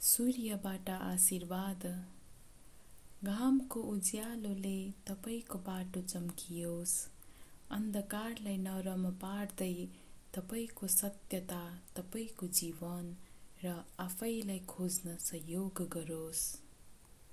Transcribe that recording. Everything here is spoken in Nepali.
सूर्यबाट आशीर्वाद। घामको उज्यालोले तपाईँको बाटो चम्कियोस्। अन्धकारलाई नरम पार्दै तपाईँको सत्यता तपाईँको जीवन र आफैलाई खोज्न सहयोग गरोस्।